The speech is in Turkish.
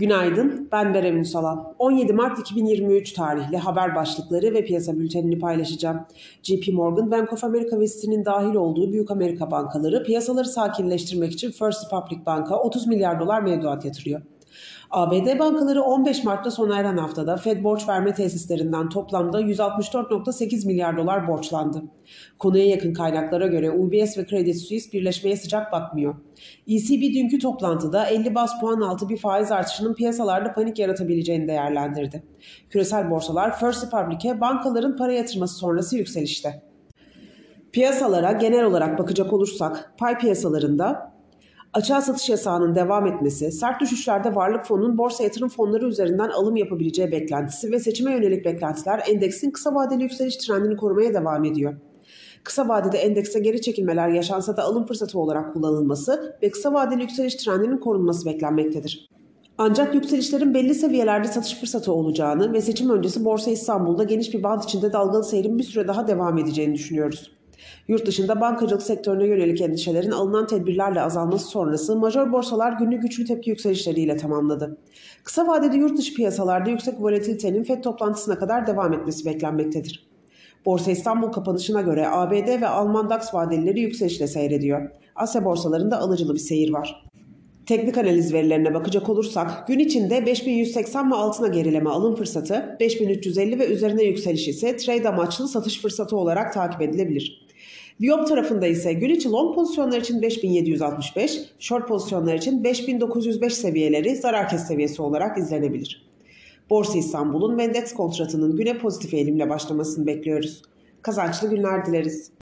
Günaydın, ben Berem Ünsalan. 17 Mart 2023 tarihli haber başlıkları ve piyasa bültenini paylaşacağım. JP Morgan, Bank of America ve dahil olduğu büyük Amerika bankaları piyasaları sakinleştirmek için First Republic Bank'a 30 milyar dolar mevduat yatırıyor. ABD bankaları 15 Mart'ta sona eren haftada Fed borç verme tesislerinden toplamda 164.8 milyar dolar borçlandı. Konuya yakın kaynaklara göre UBS ve Credit Suisse birleşmeye sıcak bakmıyor. ECB dünkü toplantıda 50 bas puan altı bir faiz artışının piyasalarda panik yaratabileceğini değerlendirdi. Küresel borsalar First Republic'e bankaların para yatırması sonrası yükselişte. Piyasalara genel olarak bakacak olursak pay piyasalarında Açığa satış yasağının devam etmesi, sert düşüşlerde varlık fonunun borsa yatırım fonları üzerinden alım yapabileceği beklentisi ve seçime yönelik beklentiler endeksin kısa vadeli yükseliş trendini korumaya devam ediyor. Kısa vadede endekse geri çekilmeler yaşansa da alım fırsatı olarak kullanılması ve kısa vadeli yükseliş trendinin korunması beklenmektedir. Ancak yükselişlerin belli seviyelerde satış fırsatı olacağını ve seçim öncesi Borsa İstanbul'da geniş bir band içinde dalgalı seyrin bir süre daha devam edeceğini düşünüyoruz. Yurt dışında bankacılık sektörüne yönelik endişelerin alınan tedbirlerle azalması sonrası major borsalar günü güçlü tepki yükselişleriyle tamamladı. Kısa vadede yurt dışı piyasalarda yüksek volatilitenin FED toplantısına kadar devam etmesi beklenmektedir. Borsa İstanbul kapanışına göre ABD ve Alman DAX vadelileri yükselişle seyrediyor. Asya borsalarında alıcılı bir seyir var. Teknik analiz verilerine bakacak olursak gün içinde 5180 ve altına gerileme alım fırsatı, 5350 ve üzerine yükseliş ise trade amaçlı satış fırsatı olarak takip edilebilir. Viyop tarafında ise gün içi long pozisyonlar için 5765, short pozisyonlar için 5905 seviyeleri zarar kes seviyesi olarak izlenebilir. Borsa İstanbul'un Vendex kontratının güne pozitif eğilimle başlamasını bekliyoruz. Kazançlı günler dileriz.